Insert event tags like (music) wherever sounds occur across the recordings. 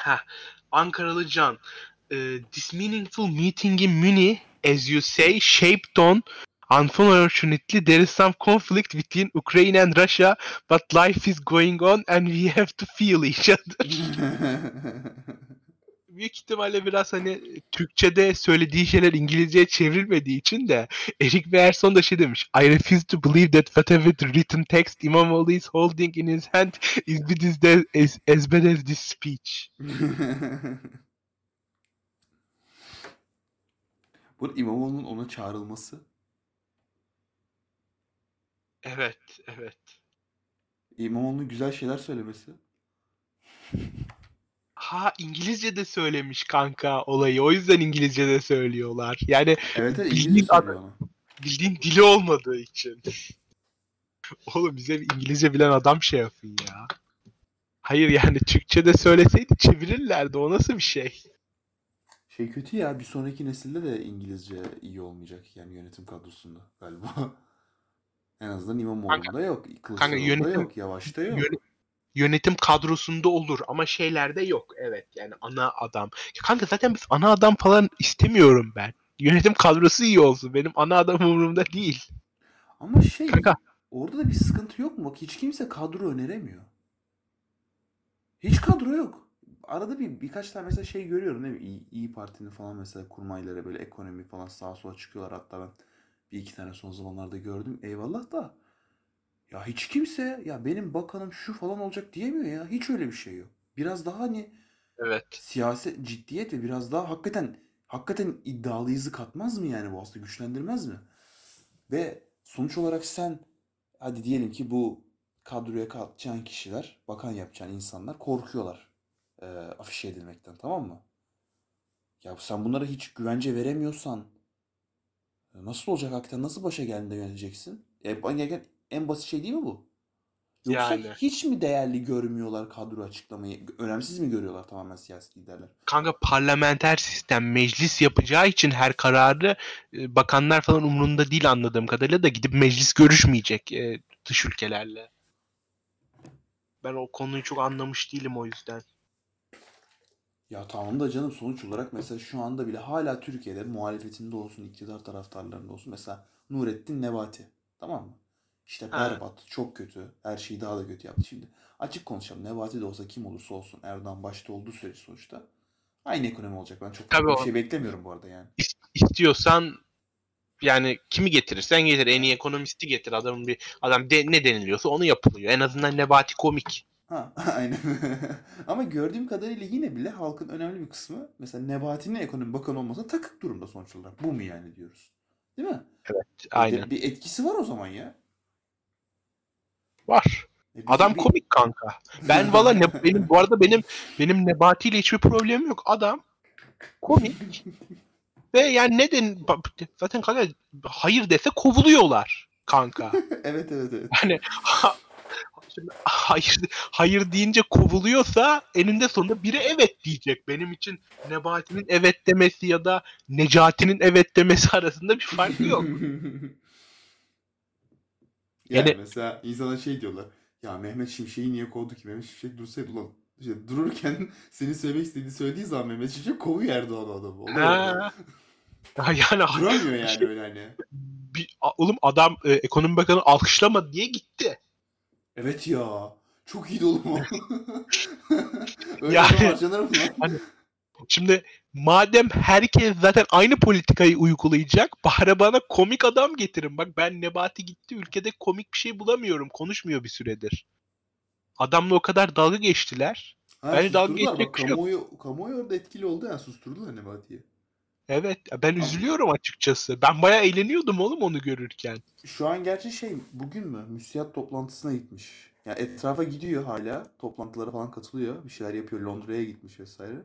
Ha, Ankaralı Can. Uh, this meaningful meeting in Munich, as you say, shaped on Unfortunately, there is some conflict between Ukraine and Russia, but life is going on and we have to feel each other. (laughs) Büyük ihtimalle biraz hani Türkçe'de söylediği şeyler İngilizceye çevrilmediği için de Eric Berson da şey demiş. I refuse to believe that whatever written text İmamoğlu is holding in his hand is bad as, as, as bad as this speech. (laughs) Bu İmamoğlu'nun ona çağrılması. Evet, evet. İmamoğlu'nun güzel şeyler söylemesi. (laughs) Ha İngilizce de söylemiş kanka olayı. O yüzden İngilizce de söylüyorlar. Yani Evet evet Bildiğin onu. bildiğin dili olmadığı için. (laughs) Oğlum bize bir İngilizce bilen adam şey yapın ya. Hayır yani Türkçe de söyleseydi çevirirlerdi. O nasıl bir şey? Şey kötü ya bir sonraki nesilde de İngilizce iyi olmayacak yani yönetim kadrosunda galiba. (laughs) En azından İmamoğlu'nda yok. Kılıçdaroğlu'nda yönetim- yok. Yavaş'ta yok. Yöne- yönetim kadrosunda olur ama şeylerde yok. Evet yani ana adam. Ya kanka zaten biz ana adam falan istemiyorum ben. Yönetim kadrosu iyi olsun. Benim ana adam umurumda değil. Ama şey Kanka orada da bir sıkıntı yok mu? Hiç kimse kadro öneremiyor. Hiç kadro yok. Arada bir birkaç tane mesela şey görüyorum değil mi? İyi, İyi Parti'nin falan mesela kurmayları böyle ekonomi falan sağa sola çıkıyorlar. Hatta ben bir iki tane son zamanlarda gördüm. Eyvallah da ya hiç kimse ya benim bakanım şu falan olacak diyemiyor ya. Hiç öyle bir şey yok. Biraz daha hani evet. siyaset ciddiyet ve biraz daha hakikaten hakikaten iddialı yüzü katmaz mı yani bu aslında güçlendirmez mi? Ve sonuç olarak sen hadi diyelim ki bu kadroya katacağın kişiler, bakan yapacağın insanlar korkuyorlar e, afişe edilmekten tamam mı? Ya sen bunlara hiç güvence veremiyorsan nasıl olacak hakikaten nasıl başa geldiğinde yöneteceksin? E, en basit şey değil mi bu? Yoksa Yani. hiç mi değerli görmüyorlar kadro açıklamayı? Önemsiz mi görüyorlar tamamen siyasi liderler? Kanka parlamenter sistem meclis yapacağı için her kararı e, bakanlar falan umurunda değil anladığım kadarıyla da gidip meclis görüşmeyecek e, dış ülkelerle. Ben o konuyu çok anlamış değilim o yüzden. Ya tamam da canım sonuç olarak mesela şu anda bile hala Türkiye'de muhalefetinde olsun, iktidar taraftarlarında olsun mesela Nurettin Nebati. Tamam mı? İşte berbat, çok kötü, her şeyi daha da kötü yaptı. Şimdi açık konuşalım. Nebati de olsa kim olursa olsun Erdoğan başta olduğu sürece sonuçta aynı ekonomi olacak. Ben çok Tabii o- bir şey beklemiyorum bu arada yani. İst- istiyorsan yani kimi getirirsen getir. En iyi ekonomisti getir. Adamın bir adam de, ne deniliyorsa onu yapılıyor. En azından Nebati komik. Ha, (laughs) aynen. Ama gördüğüm kadarıyla yine bile halkın önemli bir kısmı mesela Nebati'nin ekonomi bakanı olmasa takık durumda sonuç olarak. Bu mu yani diyoruz. Değil mi? Aynen. Bir etkisi var o zaman ya. Var. E Adam bir- komik kanka. Ben (laughs) valla ne, benim bu arada benim benim Nebati ile hiçbir problemim yok. Adam komik (laughs) ve yani neden zaten kanka hayır dese kovuluyorlar kanka. (laughs) evet evet evet. Şimdi hayır hayır deyince kovuluyorsa eninde sonunda biri evet diyecek. Benim için Nebati'nin evet demesi ya da Necati'nin evet demesi arasında bir fark yok. Yani, Yani- mesela insana şey diyorlar. Ya Mehmet Şimşek'i niye kovdu ki? Mehmet Şimşek dursaydı ulan. İşte dururken (laughs) senin söylemek istediğini söylediği zaman Mehmet Şimşek kovuyor Erdoğan adamı. Yani. Ha. Yani Duramıyor yani Şey- öyle hani. bir, oğlum adam e, ekonomi bakanı alkışlama diye gitti. Evet ya. Çok iyi oğlum o. (laughs) (laughs) öyle Yani- harcanır mı lan? Şimdi madem herkes zaten aynı politikayı uygulayacak bari bana komik adam getirin. Bak ben Nebati gitti ülkede komik bir şey bulamıyorum. Konuşmuyor bir süredir. Adamla o kadar dalga geçtiler. Ha, Bence dalga geçecek Bak, şey yok. kamuoyu, kamuoyu orada etkili oldu yani susturdular Nebati'yi. Evet ben üzülüyorum açıkçası. Ben bayağı eğleniyordum oğlum onu görürken. Şu an gerçi şey bugün mü müsiyat toplantısına gitmiş. Yani etrafa gidiyor hala. Toplantılara falan katılıyor. Bir şeyler yapıyor. Londra'ya gitmiş vesaire.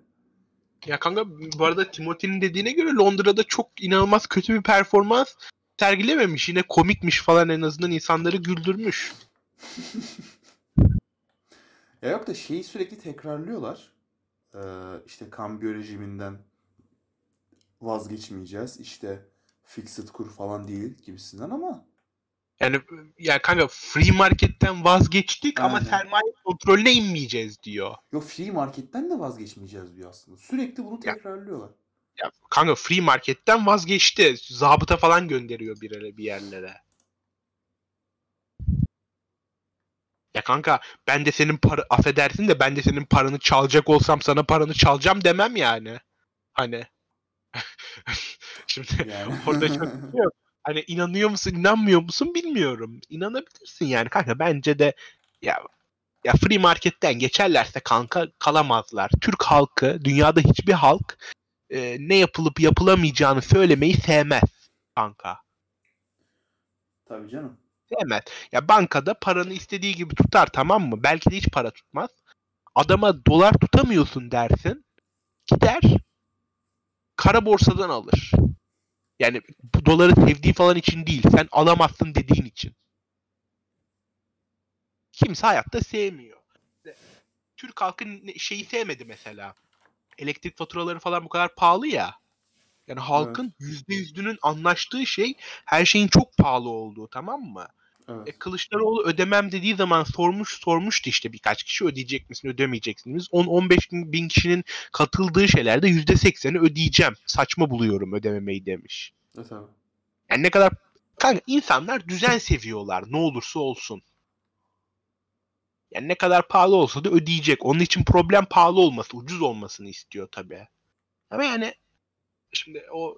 Ya kanka bu arada Timothy'nin dediğine göre Londra'da çok inanılmaz kötü bir performans sergilememiş. Yine komikmiş falan en azından insanları güldürmüş. Ya yok da şeyi sürekli tekrarlıyorlar. Ee, işte kambiyo rejiminden vazgeçmeyeceğiz. İşte fixed kur falan değil gibisinden ama Yani ya kanka free marketten vazgeçtik ama Aynen. sermaye kontrolüne inmeyeceğiz diyor. Yok free marketten de vazgeçmeyeceğiz diyor aslında. Sürekli bunu Ya. tekrarlıyorlar. Ya kanka free marketten vazgeçti. Zabıta falan gönderiyor bir bir yerlere. Ya kanka ben de senin para affedersin de ben de senin paranı çalacak olsam sana paranı çalacağım demem yani. Hani (laughs) şimdi Yani. Orada çok. Hani inanıyor musun inanmıyor musun bilmiyorum. İnanabilirsin yani kanka bence de ya ya free marketten geçerlerse kanka kalamazlar. Türk halkı dünyada hiçbir halk e, ne yapılıp yapılamayacağını söylemeyi sevmez kanka. Tabii canım. Sevmez. Ya bankada paranı istediği gibi tutar tamam mı? Belki de hiç para tutmaz. Adama dolar tutamıyorsun dersin. Gider kara borsadan alır. Yani bu doları sevdiği falan için değil. Sen alamazsın dediğin için. Kimse hayatta sevmiyor. Türk halkı şeyi sevmedi mesela. Elektrik faturaları falan bu kadar pahalı ya. Yani halkın yüzde yüzünün anlaştığı şey her şeyin çok pahalı olduğu tamam mı? Evet. E, Kılıçdaroğlu ödemem dediği zaman sormuş sormuştu işte birkaç kişi ödeyecek misin ödemeyecek misiniz? 10-15 bin, bin kişinin katıldığı şeylerde %80'i ödeyeceğim. Saçma buluyorum ödememeyi demiş. E tabii. Yani ne kadar kanka insanlar düzen seviyorlar ne olursa olsun. Yani ne kadar pahalı olsa da ödeyecek. Onun için problem pahalı olması, ucuz olmasını istiyor tabii. Ama yani şimdi o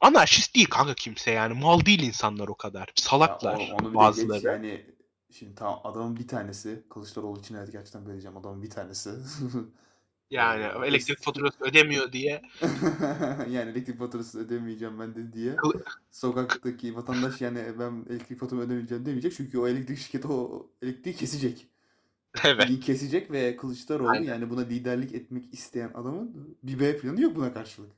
anarşist değil kanka kimse yani. Mal değil insanlar o kadar. Salaklar Ya onu de bazıları. geç yani şimdi tamam adamın bir tanesi Kılıçdaroğlu için evet gerçekten böyle diyeceğim adamın bir tanesi. (laughs) Yani elektrik faturası ödemiyor diye. (laughs) yani elektrik faturası ödemeyeceğim ben de diye sokaktaki vatandaş yani ben elektrik faturamı ödemeyeceğim demeyecek çünkü o elektrik şirketi o elektriği kesecek. (laughs) Evet. Kesecek ve Kılıçdaroğlu Aynen. yani buna liderlik etmek isteyen adamın bir B planı yok buna karşılık.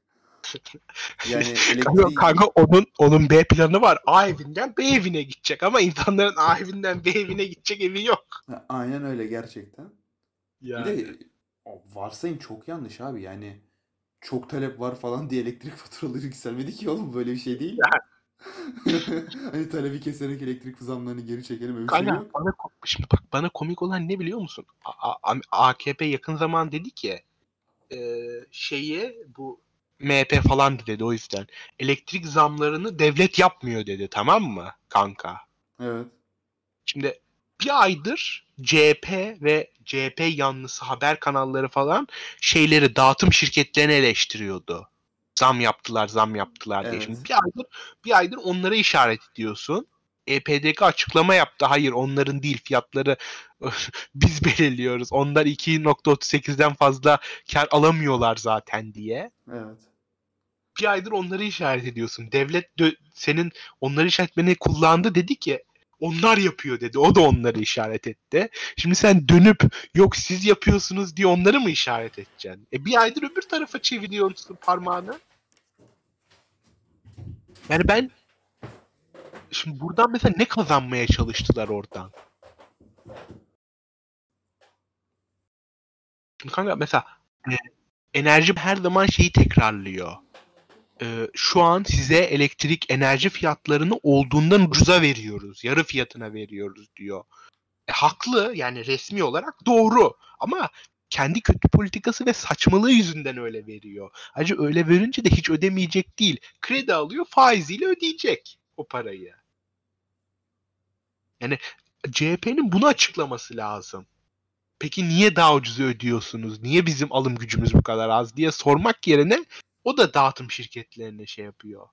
Yani (laughs) Kanka, elektriği kanka onun onun B planı var. A evinden B evine gidecek ama insanların A evinden B evine gidecek evi yok. Ha, aynen öyle gerçekten. Yani. Bir de varsayım çok yanlış abi yani çok talep var falan diye elektrik (laughs) faturaları yükselmedi ki oğlum böyle bir şey değil. (laughs) hani talebi keserek elektrik zamlarını geri çekelim öyle şey Kanka yok. bana şimdi bak bana komik olan ne biliyor musun? A- A- AKP yakın zaman dedi ki e, şeyi bu MHP falan dedi o yüzden. Elektrik zamlarını devlet yapmıyor dedi tamam mı kanka? Evet. Şimdi bir aydır CHP ve CHP yanlısı haber kanalları falan şeyleri dağıtım şirketlerini eleştiriyordu. Zam yaptılar, zam yaptılar diye. Evet. Şimdi bir aydır bir aydır onlara işaret ediyorsun. EPDK açıklama yaptı. Hayır onların değil fiyatları (laughs) biz belirliyoruz. Onlar 2.38'den fazla kar alamıyorlar zaten diye. Evet. Bir aydır onları işaret ediyorsun. Devlet dö- senin onları işaret etmeni kullandı dedi ki onlar yapıyor dedi. O da onları işaret etti. Şimdi sen dönüp yok siz yapıyorsunuz diye onları mı işaret edeceksin? E bir aydır öbür tarafa çeviriyorsun parmağını. Yani ben şimdi buradan mesela ne kazanmaya çalıştılar oradan? Şimdi kanka mesela e, enerji her zaman şeyi tekrarlıyor. E, şu an size elektrik enerji fiyatlarını olduğundan ucuza veriyoruz. Yarı fiyatına veriyoruz diyor. E, haklı yani resmi olarak doğru ama kendi kötü politikası ve saçmalığı yüzünden öyle veriyor. Ayrıca öyle verince de hiç ödemeyecek değil. Kredi alıyor faiziyle ödeyecek o parayı. Yani CHP'nin bunu açıklaması lazım. Peki niye daha ucuza ödüyorsunuz? Niye bizim alım gücümüz bu kadar az diye sormak yerine o da dağıtım şirketlerine şey yapıyor.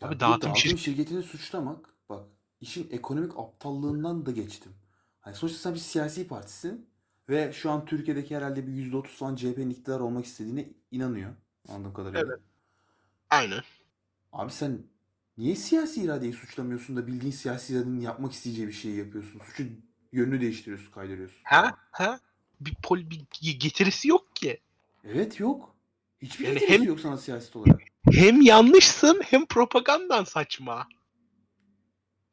Ya Abi dağıtım dağıtım şirketi- şirketini suçlamak bak işin ekonomik aptallığından da geçtim. Hani sonuçta sen bir siyasi partisin ve şu an Türkiye'deki herhalde bir %30 falan CHP'nin iktidar olmak istediğine inanıyor. Anladığım kadarıyla. Evet. Aynen. Abi sen niye siyasi iradeyi suçlamıyorsun da bildiğin siyasi iradenin yapmak isteyeceği bir şeyi yapıyorsun? Suçu yönünü değiştiriyorsun, kaydırıyorsun. Ha? Ha? Bir, pol, bir getirisi yok ki. Evet yok. Hiçbir Yani getirisi hem- yok sana siyaset olarak. Hem yanlışsın hem propagandan saçma.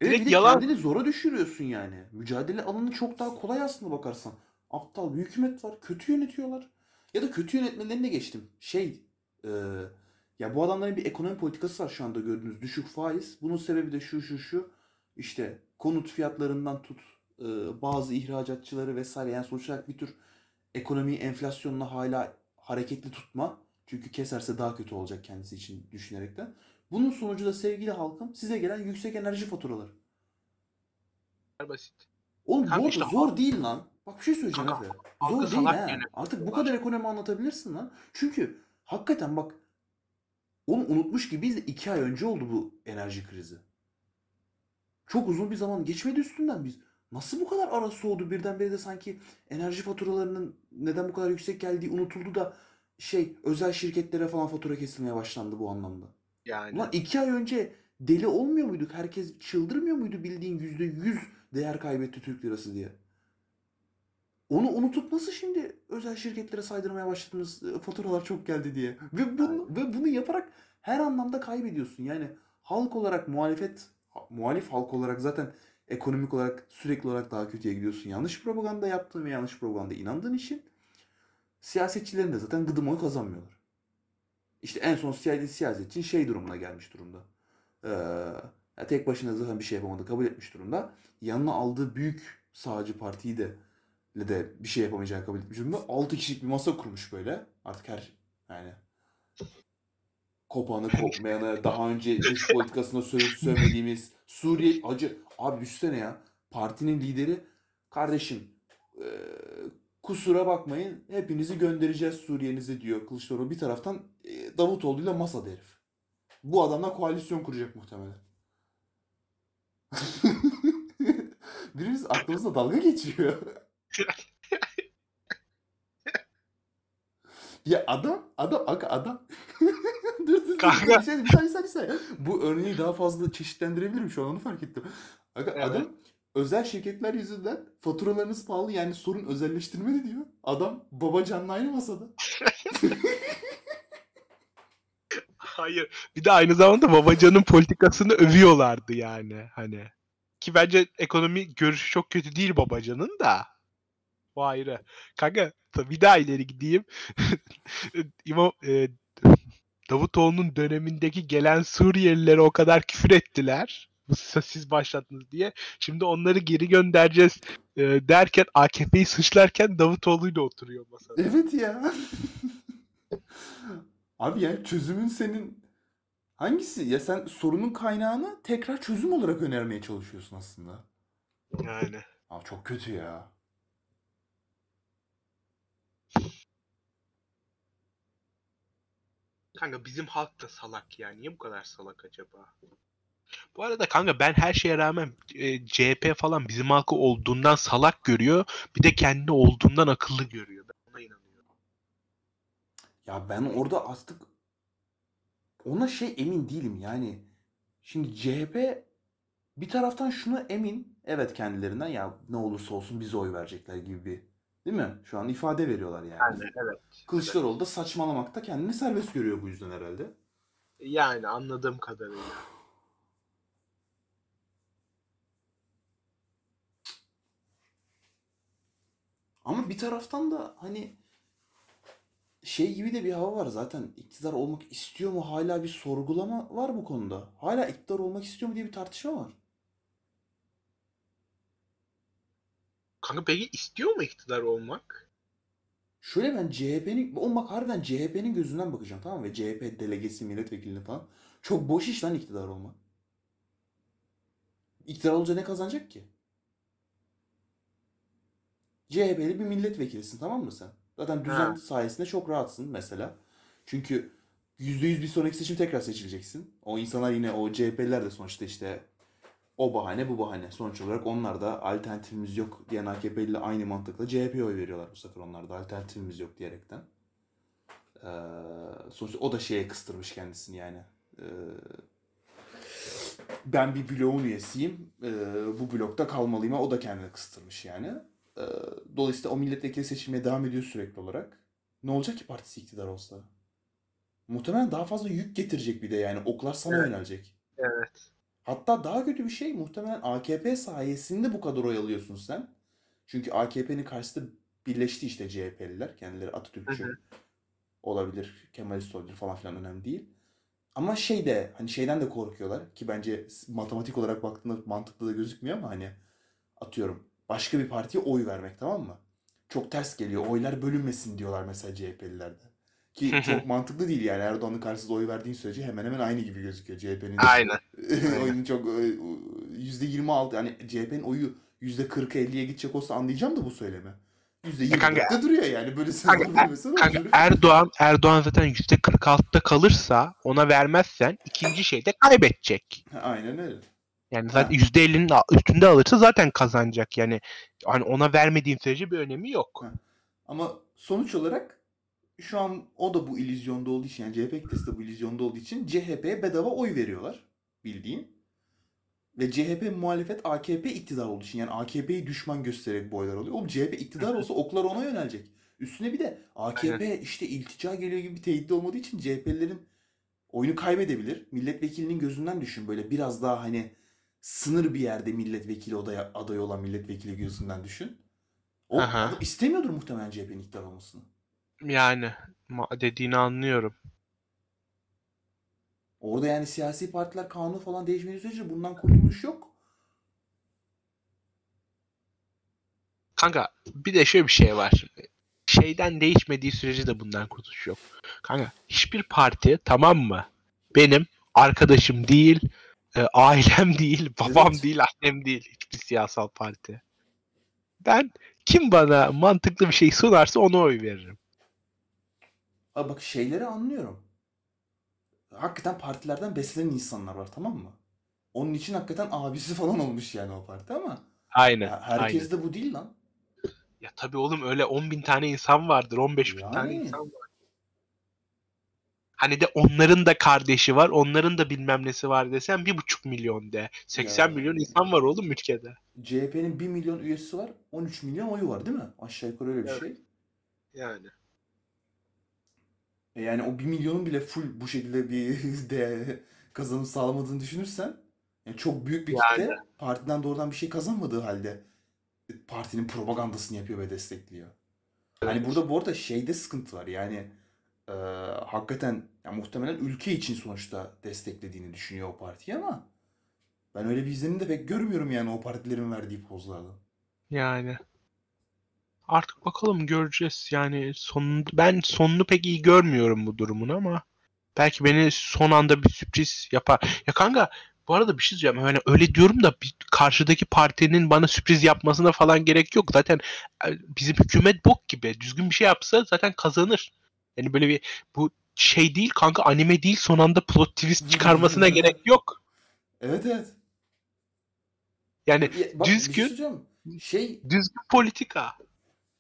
Evet Direkt bir de yalan. kendini zora düşürüyorsun yani. Mücadele alanı çok daha kolay aslında bakarsan. Aptal bir hükümet var. Kötü yönetiyorlar. Ya da kötü yönetmelerini de geçtim. Şey e, ya bu adamların bir ekonomi politikası var şu anda gördüğünüz düşük faiz. Bunun sebebi de şu şu şu. işte konut fiyatlarından tut bazı ihracatçıları vesaire yani sonuç olarak bir tür ekonomiyi enflasyonla hala hareketli tutma. Çünkü keserse daha kötü olacak kendisi için düşünerekten. Bunun sonucu da sevgili halkım size gelen yüksek enerji faturaları. Basit. Oğlum Kanka bu işte zor değil lan. Bak bir şey söyleyeceğim Kanka, Efe. Zor değil ha. yönetiyorlar. Artık bu kadar ekonomi anlatabilirsin lan. Çünkü hakikaten bak onu unutmuş gibiyiz de iki ay önce oldu bu enerji krizi. Çok uzun bir zaman geçmedi üstünden biz. Nasıl bu kadar ara soğudu birdenbire de sanki enerji faturalarının neden bu kadar yüksek geldiği unutuldu da şey özel şirketlere falan fatura kesilmeye başlandı bu anlamda. Yani. Ulan iki ay önce deli olmuyor muyduk? Herkes çıldırmıyor muydu bildiğin yüzde yüz değer kaybetti Türk lirası diye? Onu unutup nasıl şimdi özel şirketlere saydırmaya başladınız e, faturalar çok geldi diye. Ve bunu, ve bunu yaparak her anlamda kaybediyorsun. Yani halk olarak muhalefet, ha- muhalif halk olarak zaten ekonomik olarak sürekli olarak daha kötüye gidiyorsun. Yanlış propaganda yaptığın ve yanlış propaganda inandığın için siyasetçilerin de zaten gıdım oy kazanmıyorlar. İşte en son siyasi siyasetçi şey durumuna gelmiş durumda. Ee, tek başına zaten bir şey yapamadı kabul etmiş durumda. Yanına aldığı büyük sağcı partiyi de de bir şey yapamayacağını kabul etmiş durumda. 6 kişilik bir masa kurmuş böyle. Artık her yani kopanı kopmayanı daha önce dış politikasında söyleyip söylemediğimiz Suriye acı abi düşünsene ya partinin lideri kardeşim e, kusura bakmayın hepinizi göndereceğiz Suriye'nize diyor Kılıçdaroğlu bir taraftan e, Davutoğlu ile masada herif. Bu adamla koalisyon kuracak muhtemelen. (laughs) Birimiz aklımızda dalga geçiyor. (laughs) ya adam, adam, aga adam. (laughs) (laughs) dur dur. Kanka. Bir şey, bir saniye, bir saniye. Bu örneği daha fazla çeşitlendirebilirim şu an onu fark ettim. Aga, Evet. Adam özel şirketler yüzünden faturalarınız pahalı yani sorun özelleştirmeli diyor. Adam babacanla aynı masada. (laughs) Hayır. Bir de aynı zamanda Babacan'ın politikasını övüyorlardı yani. Hani. Ki bence ekonomi görüşü çok kötü değil Babacan'ın da. O ayrı. Kanka bir daha ileri gideyim. (laughs) İmam, e, Davutoğlu'nun dönemindeki gelen Suriyelilere o kadar küfür ettiler. Bu siz başlattınız diye. Şimdi onları geri göndereceğiz e, derken AKP'yi suçlarken Davutoğlu'yla oturuyor masada. Evet ya. (laughs) Abi yani çözümün senin hangisi? Ya sen sorunun kaynağını tekrar çözüm olarak önermeye çalışıyorsun aslında. Yani. Aa çok kötü ya. Kanka bizim halk da salak ya. Niye bu kadar salak acaba? Bu arada kanka ben her şeye rağmen e, CHP falan bizim halkı olduğundan salak görüyor. Bir de kendi olduğundan akıllı görüyor. Ben ona inanıyorum. Ya ben orada artık ona şey emin değilim yani. Şimdi CHP bir taraftan şunu emin. Evet kendilerinden ya ne olursa olsun bize oy verecekler gibi bir değil mi? Şu an ifade veriyorlar yani. evet. Kılıçdaroğlu da saçmalamakta kendini serbest görüyor bu yüzden herhalde. Yani anladığım kadarıyla. Ama bir taraftan da hani şey gibi de bir hava var zaten iktidar olmak istiyor mu hala bir sorgulama var bu konuda. Hala iktidar olmak istiyor mu diye bir tartışma var. Kanka peki istiyor mu iktidar olmak? Şöyle ben CHP'nin olmak harbiden CHP'nin gözünden bakacağım tamam mı? Ve CHP delegesi milletvekilini falan. Çok boş iş lan iktidar olmak. İktidar olunca ne kazanacak ki? CHP'li bir milletvekilisin tamam mı sen? Zaten düzen Ha. sayesinde çok rahatsın mesela. Çünkü %100 bir sonraki seçim tekrar seçileceksin. O insanlar yine o CHP'liler de sonuçta işte o bahane bu bahane. Sonuç olarak onlar da alternatifimiz yok diyen AKP ile aynı mantıkla CHP'ye oy veriyorlar bu sefer onlar da alternatifimiz yok diyerekten. Ee, sonuçta o da şeye kıstırmış kendisini yani. Ee, ben bir bloğun üyesiyim. Ee, bu blokta kalmalıyım. O da kendini kıstırmış yani. Ee, dolayısıyla o milletvekili seçilmeye devam ediyor sürekli olarak. Ne olacak ki partisi iktidar olsa? Muhtemelen daha fazla yük getirecek bir de yani. Oklar sana Evet. yönelecek. Evet. Hatta daha kötü bir şey muhtemelen AKP sayesinde bu kadar oy alıyorsun sen. Çünkü AKP'nin karşısında birleşti işte CHP'liler. Kendileri Atatürkçü Hı hı. olabilir, Kemalist olabilir falan filan önemli değil. Ama şey de hani şeyden de korkuyorlar ki bence matematik olarak baktığında mantıklı da gözükmüyor ama hani atıyorum başka bir partiye oy vermek tamam mı? Çok ters geliyor. Oylar bölünmesin diyorlar mesela CHP'lilerde. Ki çok mantıklı değil yani Erdoğan'ın karşısında oy verdiğin sürece hemen hemen aynı gibi gözüküyor CHP'nin. Aynen. (laughs) oyunun çok e, %26 yani CHP'nin oyu %40'a 50'ye gidecek olsa anlayacağım da bu söylemi. %24'te duruyor yani böyle kanka, er, kanka Erdoğan Erdoğan zaten %46'da kalırsa ona vermezsen ikinci şeyde kaybedecek. Aynen öyle. Yani zaten ha. %50'nin üstünde alırsa zaten kazanacak. Yani hani ona vermediğin sürece bir önemi yok. Ha. Ama sonuç olarak şu an o da bu illüzyonda olduğu için yani CHP kitlesi de bu illüzyonda olduğu için CHP'ye bedava oy veriyorlar bildiğin. Ve CHP muhalefet AKP iktidar olduğu için yani AKP'yi düşman göstererek bu oylar oluyor. Oğlum CHP iktidar olsa (laughs) oklar ona yönelecek. Üstüne bir de AKP işte iltica geliyor gibi bir tehdit olmadığı için CHP'lerin oyunu kaybedebilir. Milletvekilinin gözünden düşün böyle biraz daha hani sınır bir yerde milletvekili adaya, aday olan milletvekili gözünden düşün. O istemiyordur muhtemelen CHP'nin iktidar olmasını. Yani dediğini anlıyorum. Orada yani siyasi partiler kanunu falan değişmediği sürece bundan kurtuluş yok. Kanka bir de şöyle bir şey var şimdi. Şeyden değişmediği sürece de bundan kurtuluş yok. Kanka hiçbir parti tamam mı? Benim arkadaşım değil, e, ailem (laughs) değil, babam evet. değil, annem değil. Hiçbir siyasal parti. Ben kim bana mantıklı bir şey sunarsa ona oy veririm. Abi bak şeyleri anlıyorum hakikaten partilerden beslenen insanlar var tamam mı? Onun için hakikaten abisi falan olmuş yani o parti ama Aynen. ya herkes aynen. de bu değil lan. Ya tabii oğlum öyle 10 bin tane insan vardır. 15 bin tane insan var. Hani de onların da kardeşi var. Onların da bilmem nesi var desen bir buçuk milyon de. 80 Ya. milyon insan var oğlum ülkede. CHP'nin 1 milyon üyesi var. 13 milyon oyu var değil mi? Aşağı yukarı öyle bir Evet. şey. Yani. E, yani o 1 milyonun bile full bu şekilde bir (laughs) de kazanım sağlamadığını düşünürsen yani çok büyük bir kitle yani. partiden doğrudan bir şey kazanmadığı halde e, partinin propagandasını yapıyor ve destekliyor. Evet. Hani burada bu arada şeyde sıkıntı var. Yani e, hakikaten yani muhtemelen ülke için sonuçta desteklediğini düşünüyor o partiyi ama ben öyle bir izlenim de pek görmüyorum yani o partilerin verdiği pozlardan. Yani. Artık bakalım göreceğiz. Yani son, ben sonunu pek iyi görmüyorum bu durumun ama belki beni son anda bir sürpriz yapar. Ya kanka bu arada bir şey diyeceğim. Yani öyle diyorum da bir karşıdaki partinin bana sürpriz yapmasına falan gerek yok. Zaten e, bizim hükümet bok gibi. Düzgün bir şey yapsa zaten kazanır. Yani böyle bir bu şey değil kanka anime değil son anda plot twist çıkarmasına gerek yok. Evet evet. Yani ya, bak, düzgün şey, şey düzgün politika.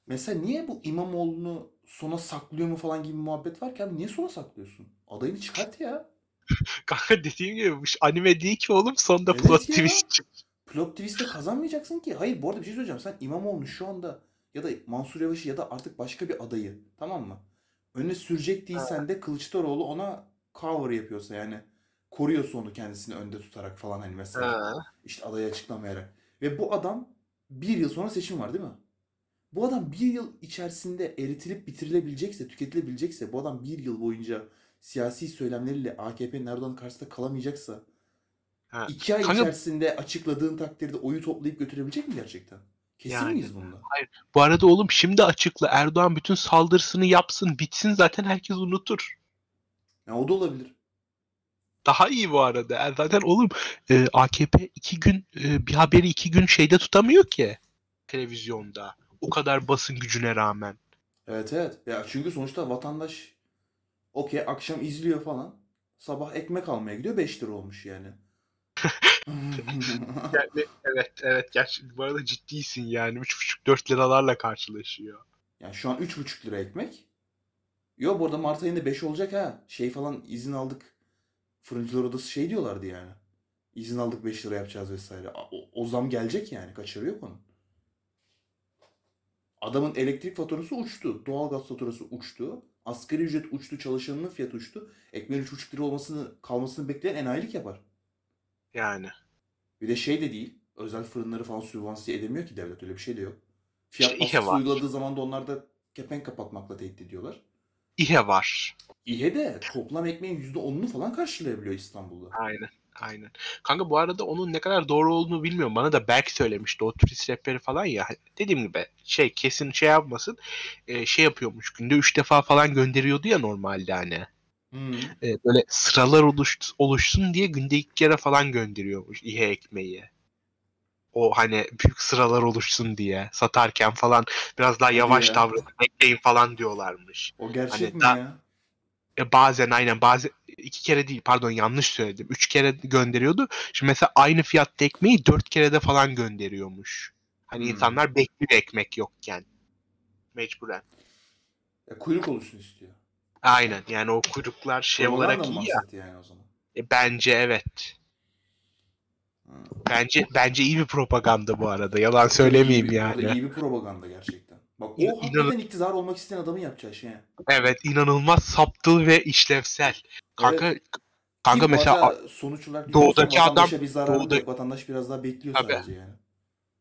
Mesela niye bu İmamoğlu'nu sona saklıyor mu falan gibi muhabbet var ki abi niye sona saklıyorsun? Adayını çıkart ya. (laughs) Kanka dediğim gibi anime değil ki oğlum sonda evet plot ya. twist çık. Plot twist'te kazanmayacaksın ki. Hayır bu arada bir şey söyleyeceğim. Sen İmamoğlu'nu şu anda ya da Mansur Yavaş'ı ya da artık başka bir adayı tamam mı? Önüne sürecek değilsen de Kılıçdaroğlu ona cover yapıyorsa yani koruyorsa onu kendisini önde tutarak falan hani mesela ha. işte adayı açıklamayarak. Ve bu adam bir yıl sonra seçim var değil mi? Bu adam bir yıl içerisinde eritilip bitirilebilecekse, tüketilebilecekse, bu adam bir yıl boyunca siyasi söylemleriyle AKP'nin Erdoğan karşısında kalamayacaksa, ha. iki ay Kanka... içerisinde açıkladığın takdirde oyu toplayıp götürebilecek mi gerçekten? Kesin yani, miyiz bunda? Hayır. Bu arada oğlum şimdi açıkla. Erdoğan bütün saldırısını yapsın, bitsin zaten herkes unutur. Ya o da olabilir. Daha iyi bu arada. Zaten oğlum e, AKP iki gün e, bir haberi iki gün şeyde tutamıyor ki televizyonda. O kadar basın gücüne rağmen. Evet evet. Ya çünkü sonuçta vatandaş okey akşam izliyor falan. Sabah ekmek almaya gidiyor 5 lira olmuş yani. (laughs) yani evet evet gerçi bu arada ciddiysin yani 3,5-4 liralarla karşılaşıyor. Yani şu an 3,5 lira ekmek. Yok bu arada Mart ayında 5 olacak ha. Şey falan izin aldık. Fırıncılar odası şey diyorlardı yani. İzin aldık 5 lira yapacağız vesaire. O, o zam gelecek yani. Kaçarı yok onun. Adamın elektrik faturası uçtu. Doğalgaz faturası uçtu. Asgari ücret uçtu. Çalışanının fiyatı uçtu. Ekmeğin 3,5 lira olmasını kalmasını bekleyen enayilik yapar. Yani. Bir de şey de değil. Özel fırınları falan sübvansiye edemiyor ki devlet. Öyle bir şey de yok. Fiyat işte baskısı uyguladığı zaman da onlar da kepenk kapatmakla tehdit ediyorlar. İHE var. İHE de toplam ekmeğin %10'unu falan karşılayabiliyor İstanbul'da. Aynen. Aynen. Kanka bu arada onun ne kadar doğru olduğunu bilmiyorum. Bana da Berk söylemişti. O turist rehberi falan ya. Dediğim gibi şey kesin şey yapmasın. Ee, şey yapıyormuş. Günde 3 defa falan gönderiyordu ya normalde hani. Hmm. Ee, böyle sıralar oluş, oluşsun diye günde ilk kere falan gönderiyormuş İHE ekmeği. O hani büyük sıralar oluşsun diye satarken falan biraz daha Hadi yavaş ya. davranın bekleyin falan diyorlarmış. O gerçek Hani mi daha- ya? E bazen aynen bazen iki kere değil pardon yanlış söyledim. Üç kere gönderiyordu. Şimdi mesela aynı fiyatta ekmeği dört kere de falan gönderiyormuş. Hani Hmm. insanlar bekliyor ekmek yokken. Mecburen. Ya kuyruk oluşsun istiyor. Aynen yani o kuyruklar şey Koronadan olarak iyi ya. maksat yani o zaman? E, bence evet. Hmm. Bence bence iyi bir propaganda bu arada. Yalan da iyi söylemeyeyim bir- yani. iyi bir propaganda gerçekten. Bak o İnan- hakikaten iktidar olmak isteyen adamın yapacağı şey. Evet inanılmaz saptıl ve işlevsel. Kanka kanka Ki bu mesela arada sonuç olarak doğudaki düşünüyorsan vatandaşa adam- bir zararı doğuda- yok. Vatandaş biraz daha bekliyor Tabii. sadece yani.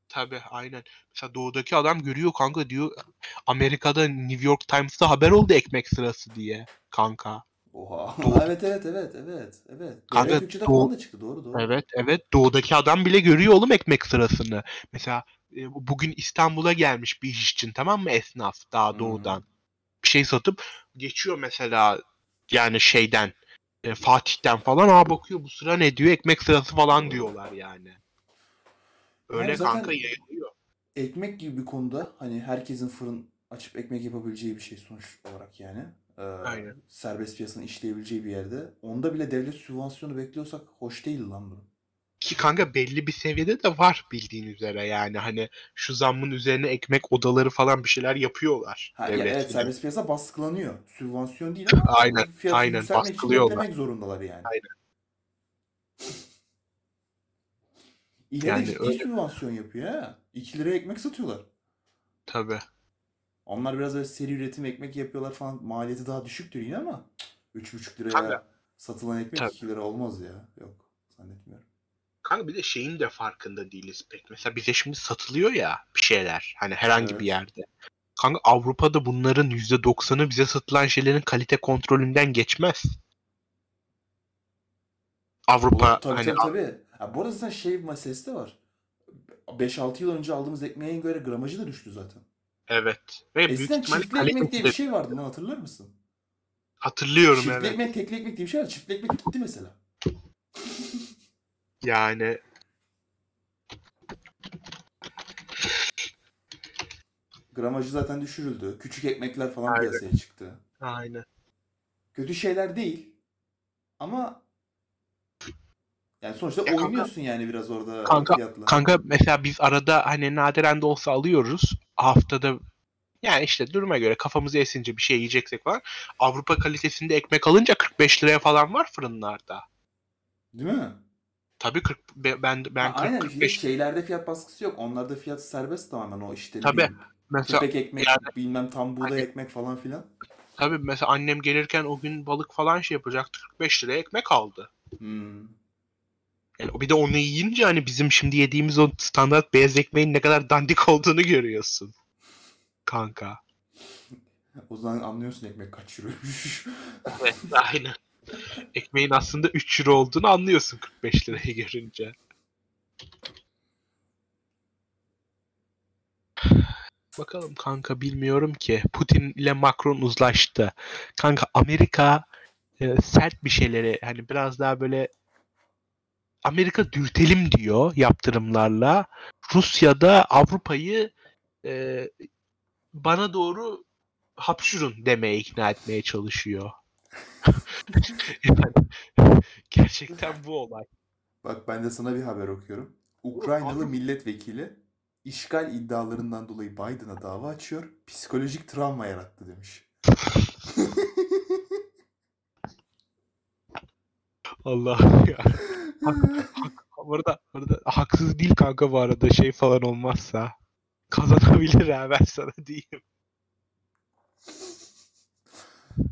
Tabii aynen. Mesela doğudaki adam görüyor kanka diyor Amerika'da New York Times'ta haber oldu ekmek sırası diye kanka. Oha. (laughs) Doğu- evet evet evet evet evet. Kanka, Türkçe'de doğu- falan da çıktı doğru doğru. Evet evet doğudaki adam bile görüyor oğlum ekmek sırasını. Mesela e, bu- bugün İstanbul'a gelmiş bir iş için tamam mı esnaf daha doğudan. Bir şey satıp geçiyor mesela yani şeyden e, Fatih'ten falan aa bakıyor bu sıra ne diyor ekmek sırası falan diyorlar yani. Öyle Yani kanka yayılıyor. Ekmek gibi bir konuda hani herkesin fırın açıp ekmek yapabileceği bir şey sonuç olarak yani. Ee, Aynen. Serbest piyasanın işleyebileceği bir yerde. Onda bile devlet sübvansiyonu bekliyorsak hoş değil lan bu. Ki kanka belli bir seviyede de var bildiğin üzere yani hani şu zammın üzerine ekmek odaları falan bir şeyler yapıyorlar. Ha, ya devlet evet serbest piyasa baskılanıyor. Sübvansiyon değil ama Aynen, aynen, baskılıyorlar. beklemek zorundalar yani. Aynen. İleri Yani ciddi öyle. sübvansiyon yapıyor ha. 2 liraya ekmek satıyorlar. Tabii. Onlar biraz böyle seri üretim ekmek yapıyorlar falan. Maliyeti daha düşüktür yine ama 3,5 liraya Tabii. satılan ekmek Tabii. 2 lira olmaz ya. Yok zannetmiyorum. Kanka bir de şeyin de farkında değiliz pek. Mesela bize şimdi satılıyor ya bir şeyler. Hani herhangi Evet. bir yerde. Kanka Avrupa'da bunların %90'ı bize satılan şeylerin kalite kontrolünden geçmez. Avrupa Tabii hani tabii tabii. Ha, bu arada zaten şey meselesi de var. 5-6 yıl önce aldığımız ekmeğe göre gramajı da düştü zaten. evet. Ve Eskiden çiftli ekmek diye bir şey vardı lan hatırlar mısın? hatırlıyorum Çiftli evet. ekmek, tekli ekmek diye bir şey vardı. Çiftli ekmek gitti mesela. Yani Gramajı zaten düşürüldü. Küçük ekmekler falan Aynen. piyasaya çıktı. aynen. Kötü şeyler değil. Ama yani sonuçta Ya kanka- oynuyorsun yani biraz orada Kanka- fiyatla. Kanka mesela biz arada hani nadiren de olsa alıyoruz. Haftada yani işte duruma göre kafamızı esince bir şey yiyeceksek falan. Avrupa kalitesinde ekmek alınca 45 liraya falan var fırınlarda. Değil mi? Tabii 40 be- ben ben Ha, aynen 40 işte 45 şeylerde fiyat baskısı yok. Onlarda fiyat serbest tamamen o işte. Tabii. bileyim, mesela Köpek ekmek, yani- bilmem tam buğday Hani- ekmek falan filan. tabii mesela annem gelirken o gün balık falan şey yapacaktı 45 liraya ekmek aldı. Hmm. Yani bir de onu yiyince hani bizim şimdi yediğimiz o standart beyaz ekmeğin ne kadar dandik olduğunu görüyorsun. Kanka. (laughs) O zaman anlıyorsun ekmek kaç. Evet, aynen. Ekmeğin aslında 3 euro olduğunu anlıyorsun 45 lirayı görünce. Bakalım kanka bilmiyorum ki. Putin ile Macron uzlaştı. Kanka Amerika e, sert bir şeyleri hani biraz daha böyle Amerika dürtelim diyor yaptırımlarla. Rusya da Avrupa'yı e, bana doğru hapşurun demeye ikna etmeye çalışıyor. (laughs) Yani gerçekten bu olay. Bak ben de sana bir haber okuyorum. Ukraynalı milletvekili işgal iddialarından dolayı Biden'a dava açıyor. Psikolojik travma yarattı demiş. (laughs) Allah ya. Bu arada, bu arada haksız değil kanka bu arada şey falan olmazsa. Kazanabilir ha ben sana diyeyim.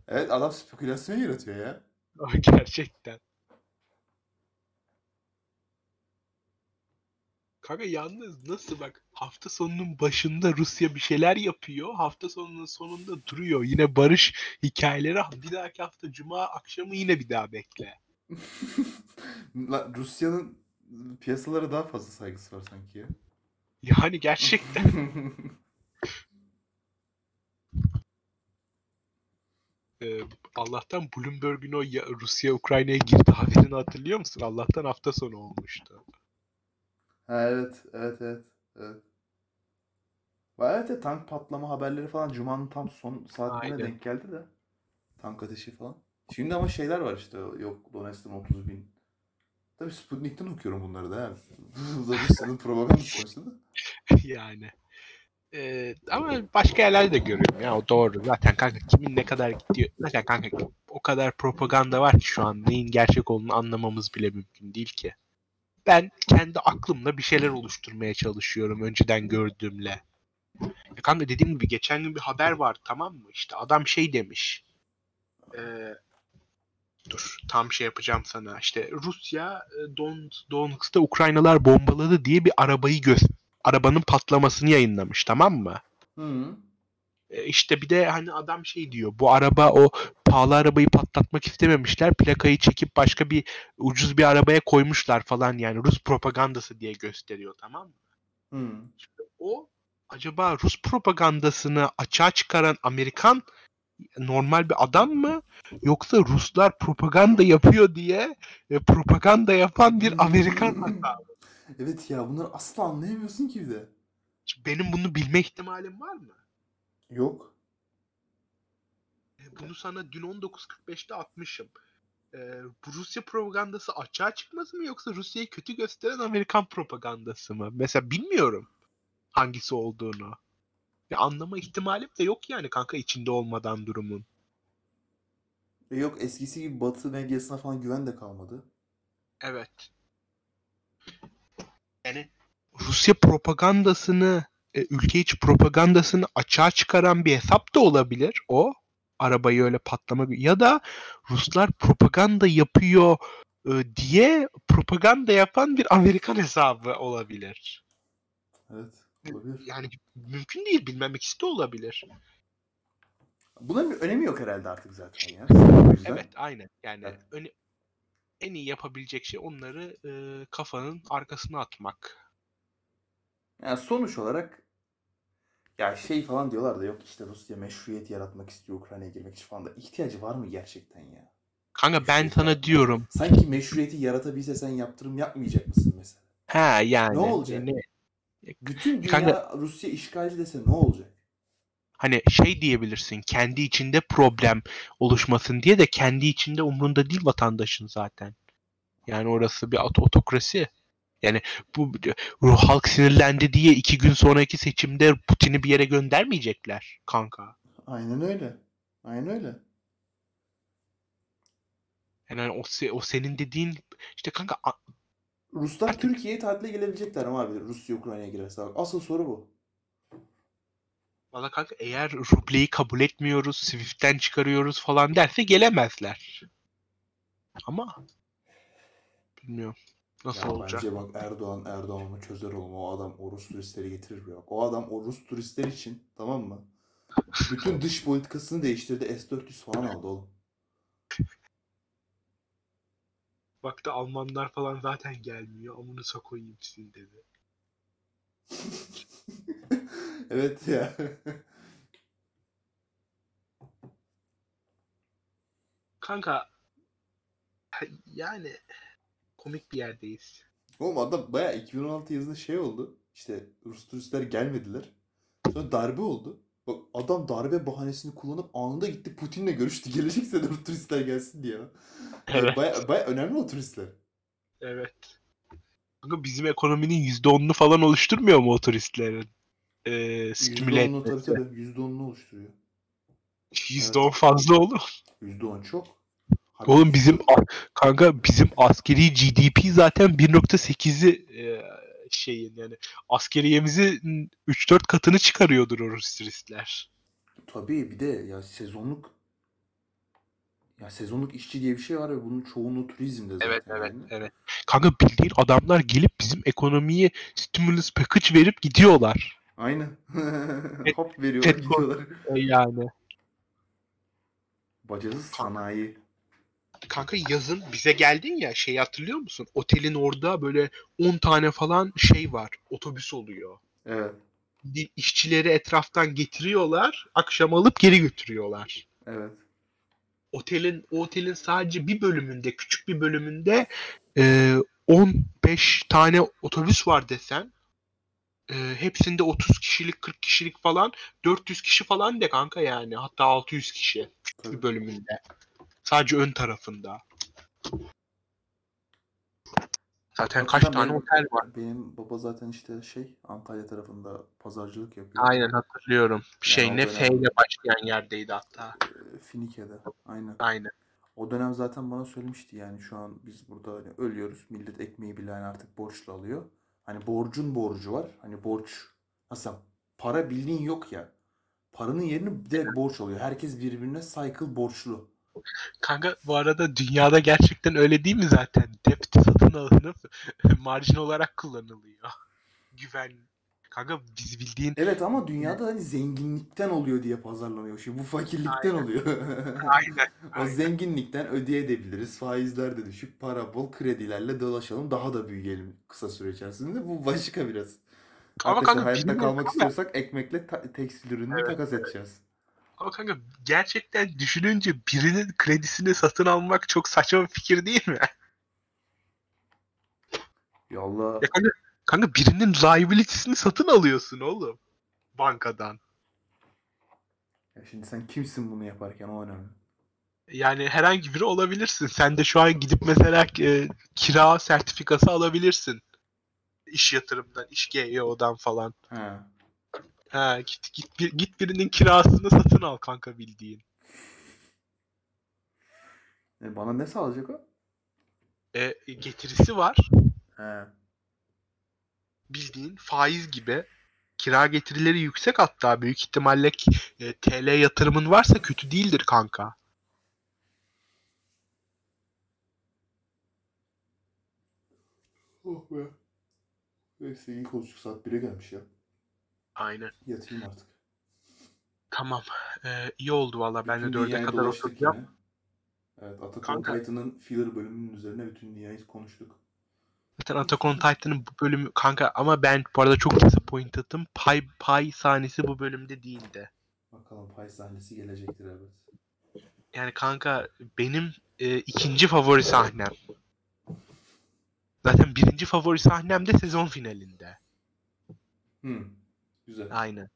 Evet adam spekülasyon yaratıyor ya. (laughs) Gerçekten. Kanka yalnız nasıl bak hafta sonunun başında Rusya bir şeyler yapıyor. Hafta sonunun sonunda duruyor. Yine barış hikayeleri bir dahaki hafta cuma akşamı yine bir daha bekle. (laughs) Rusya'nın piyasalara daha fazla saygısı var sanki ya. Yani gerçekten (laughs) e, Allah'tan Bloomberg'ün o ya- Rusya Ukrayna'ya girdi haberini hatırlıyor musun? Allah'tan hafta sonu olmuştu. Ha, evet, evet, evet, evet. Evet, evet, tank patlama haberleri falan Cuma'nın tam son Aynen. denk geldi de. Tank ateşi falan. Şimdi ama şeyler var işte. Yok Donetsk'ten 30 bin. Tabii Sputnik'ten okuyorum bunları da. ha. Rusya'nın propaganda sonuçta da. yani. (laughs) (laughs) Ee, ama başka yerlerde de görüyorum ya o doğru. Zaten kanka kimin ne kadar gidiyor. Zaten kanka o kadar propaganda var ki şu an neyin gerçek olduğunu anlamamız bile mümkün değil ki. Ben kendi aklımla bir şeyler oluşturmaya çalışıyorum önceden gördüğümle. Ya kanka dediğim gibi geçen gün bir haber var tamam mı? İşte adam şey demiş. Ee, dur tam şey yapacağım sana. İşte Rusya e, Don, Donetsk'ta Ukraynalar bombaladı diye bir arabayı göz arabanın patlamasını yayınlamış tamam mı? Hı. E, işte bir de hani adam şey diyor. Bu araba o pahalı arabayı patlatmak istememişler. Plakayı çekip başka bir ucuz bir arabaya koymuşlar falan yani Rus propagandası diye gösteriyor tamam mı? Hı. O acaba Rus propagandasını açığa çıkaran Amerikan normal bir adam mı? Yoksa Ruslar propaganda yapıyor diye e, propaganda yapan bir Amerikan (laughs) hata. Evet ya bunları asla anlayamıyorsun ki bir de. Benim bunu bilme ihtimalim var mı? Yok. E, Bunu sana dün 19.45'te atmışım. E, bu Rusya propagandası açığa çıkması mı yoksa Rusya'yı kötü gösteren Amerikan propagandası mı? Mesela bilmiyorum hangisi olduğunu. Ya anlama ihtimalim de yok yani kanka içinde olmadan durumun. E yok eskisi gibi Batı medyasına falan güven de kalmadı. Evet. Yani Rusya propagandasını, e, ülke içi propagandasını açığa çıkaran bir hesap da olabilir o. Arabayı öyle patlama ya da Ruslar propaganda yapıyor e, diye propaganda yapan bir Amerikan hesabı olabilir. Evet. Olabilir. Yani mümkün değil bilmem ikisi de olabilir. Bunların bir önemi yok herhalde artık zaten ya. (laughs) Evet aynen. Yani Evet. öne- en iyi yapabilecek şey onları e, kafanın arkasına atmak. Yani sonuç olarak ya şey falan diyorlar da yok işte Rusya meşruiyet yaratmak istiyor Ukrayna'ya girmek için falan da ihtiyacı var mı gerçekten ya? Kanka ben Meşruiyet sana yaratmak. diyorum. Sanki meşruiyeti yaratabilse sen yaptırım yapmayacak mısın mesela? Ha yani. Ne olacak? ne- Bütün dünya Kanka- Rusya işgalci dese ne olacak? Hani şey diyebilirsin. Kendi içinde problem oluşmasın diye de kendi içinde umrunda değil vatandaşın zaten. Yani orası bir ot- otokrasi. Yani bu halk sinirlendi diye iki gün sonraki seçimde Putin'i bir yere göndermeyecekler kanka. Aynen öyle. Aynen öyle. Yani o, o senin dediğin işte kanka Ruslar Türkiye'ye tatile gelebilecekler ama abi Rusya Ukrayna'ya girerse. Asıl soru bu. Valla kanka eğer rubleyi kabul etmiyoruz, Swift'ten çıkarıyoruz falan derse gelemezler. Ama bilmiyorum nasıl Ya olacak. bence bak Erdoğan Erdoğan'ı çözer oğlum. O adam o Rus turistleri getirir bir bak. O adam o Rus turistler için tamam mı? Bütün dış politikasını değiştirdi. S-400 falan aldı oğlum. Baktı Almanlar falan zaten gelmiyor. Amını koyayım sizin dedi. (laughs) evet ya. Kanka yani komik bir yerdeyiz. Oğlum adam baya 2016 yazında şey oldu. İşte Rus turistler gelmediler. Sonra darbe oldu. Bak adam darbe bahanesini kullanıp anında gitti Putin'le görüştü. (laughs) Gelecek sene Rus turistler gelsin diye. Evet. Baya, baya önemli o turistler. Evet. Kanka bizim ekonominin %10'unu falan oluşturmuyor mu o turistlerin? Ee, stimüle %10'unu tabii etmesi. tabii %10'unu oluşturuyor. %10 fazla olur. %10 çok. Oğlum bizim kanka bizim askeri GDP zaten 1.8'i e, şeyin yani askeriyemizin 3-4 katını çıkarıyordur o turistler. Tabii bir de ya sezonluk Ya sezonluk işçi diye bir şey var ve bunun çoğunluğu turizmde zaten. Evet evet yani. evet. Kanka bildiğin adamlar gelip bizim ekonomiye stimulus package verip gidiyorlar. Aynen. (laughs) Hop veriyorlar gidiyorlar. Yani. Bacasız sanayi. Kanka yazın bize geldin ya şey hatırlıyor musun? Otelin orada böyle 10 tane falan şey var. Otobüs oluyor. Evet. İşçileri etraftan getiriyorlar. Akşam alıp geri götürüyorlar. Evet. Otelin o otelin sadece bir bölümünde küçük bir bölümünde e, 15 tane otobüs var desen e, hepsinde 30 kişilik 40 kişilik falan 400 kişi falan de kanka yani hatta 600 kişi bir bölümünde sadece ön tarafında zaten kaç Hatta tane benim- otel var Benim baba zaten işte şey Antalya tarafında pazarcılık yapıyor. aynen hatırlıyorum şey Yani o ne F ile başlayan yerdeydi hatta Finike'de. Aynen. aynen O dönem zaten bana söylemişti yani şu an biz burada hani ölüyoruz. Millet ekmeği bile hani artık borçla alıyor. Hani borcun borcu var. Hani borç nasıl para bildiğin yok ya. Paranın yerini direkt borç alıyor. Herkes birbirine cycle borçlu. Kanka bu arada dünyada gerçekten öyle değil mi zaten? Debt satın alınıp (laughs) marjin olarak kullanılıyor. Güven. Kanka biz bildiğin Evet ama dünyada hani zenginlikten oluyor diye pazarlanıyor. Şimdi bu fakirlikten oluyor. (laughs) aynen. O zenginlikten ödeyebiliriz. Faizler de düşük. Para bol. Kredilerle dolaşalım. Daha da büyüyelim kısa süre içerisinde. Bu başka biraz. Ama Arkadaşlar kanka hayatta kalmak ama- istiyorsak ekmekle ta- tekstil ürününü Evet, takas edeceğiz. Ama kanka gerçekten düşününce birinin kredisini satın almak çok saçma bir fikir değil mi? Ya Allah. Ya kanka, kanka birinin liability'sini satın alıyorsun oğlum. Bankadan. Ya şimdi sen kimsin bunu yaparken o önemli. Yani herhangi biri olabilirsin. Sen de şu an gidip mesela e, kira sertifikası alabilirsin. İş yatırımdan, iş GEO'dan falan. He. Ha git git bir, git birinin kirasını satın al kanka bildiğin. E bana ne sağlayacak o? E, getirisi var He. Bildiğin faiz gibi. Kira getirileri yüksek hatta büyük ihtimalle e, TL yatırımın varsa kötü değildir kanka. Oh be. Neyse iyi konuştuk. Saat 1'e gelmiş ya. Aynen. Yatayım artık. Tamam. E, iyi oldu valla. Ben de Bütün 4'e dünyayı kadar oturacağım. yine. Evet Kanka. Titan'ın filler bölümünün üzerine bütün dünyayı konuştuk. Zaten Attack on Titan'ın bu bölümü kanka ama ben bu arada çok disappointed'ım. Pay, pay sahnesi bu bölümde değildi. Bakalım pay sahnesi gelecektir evet. Yani kanka benim e, ikinci favori sahnem. Zaten birinci favori sahnem de sezon finalinde. Hmm. Güzel. Aynen.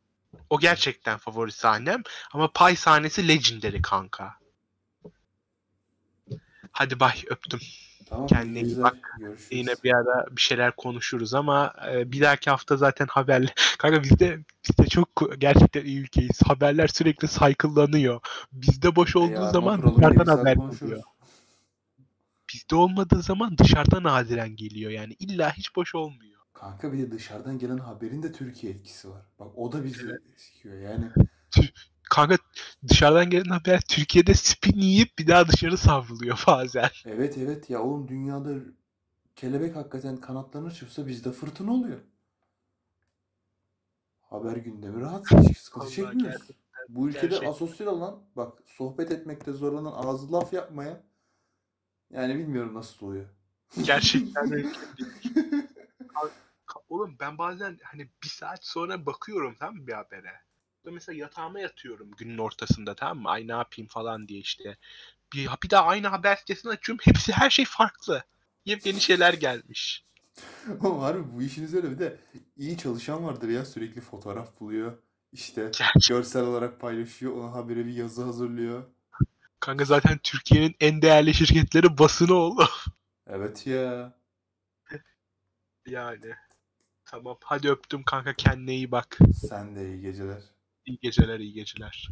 O gerçekten favori sahnem. Ama pay sahnesi legendary kanka. Hadi bay öptüm. Tamam. Kendine iyi bak. Görüşürüz. Yine bir ara bir şeyler konuşuruz ama e, bir dahaki hafta zaten haberler. (laughs) Kanka bizde bizde çok gerçekten iyi ülkeyiz. Haberler sürekli cycle'lanıyor. Bizde boş E olduğu yarın zaman dışarıdan haber geliyor. Bizde olmadığı zaman dışarıdan nadiren geliyor yani. illa hiç boş olmuyor. Kanka bir de dışarıdan gelen haberin de Türkiye etkisi var. Bak o da bizi sikiyor yani. Kanka dışarıdan gelen haber Türkiye'de spin yiyip bir daha dışarı savruluyor bazen. Evet evet ya oğlum dünyada kelebek hakikaten kanatlarını çırpsa bizde fırtına oluyor. Haber gündemi rahat sıkıntı çekmiyoruz. gerçekten- Bu ülkede gerçekten. asosyal olan bak sohbet etmekte zorlanan ağzı laf yapmaya yani bilmiyorum nasıl oluyor. Gerçekten. (laughs) Ka- Oğlum ben bazen hani bir saat sonra bakıyorum mı bir habere. Mesela yatağıma yatıyorum günün ortasında tamam mı? Ay ne yapayım falan diye işte. Bir, bir daha aynı haber sitesini açıyorum. Hepsi her şey farklı. Yepyeni şeyler gelmiş. (laughs) Ama harbi bu işin üzerine bir de iyi çalışan vardır ya sürekli fotoğraf buluyor. İşte Gerçi görsel olarak paylaşıyor. Ona habere bir yazı hazırlıyor. kanka zaten Türkiye'nin en değerli şirketleri basını oldu. Evet ya. Yani. Tamam hadi öptüm kanka kendine iyi bak. Sen de iyi geceler. İyi geceler iyi geceler.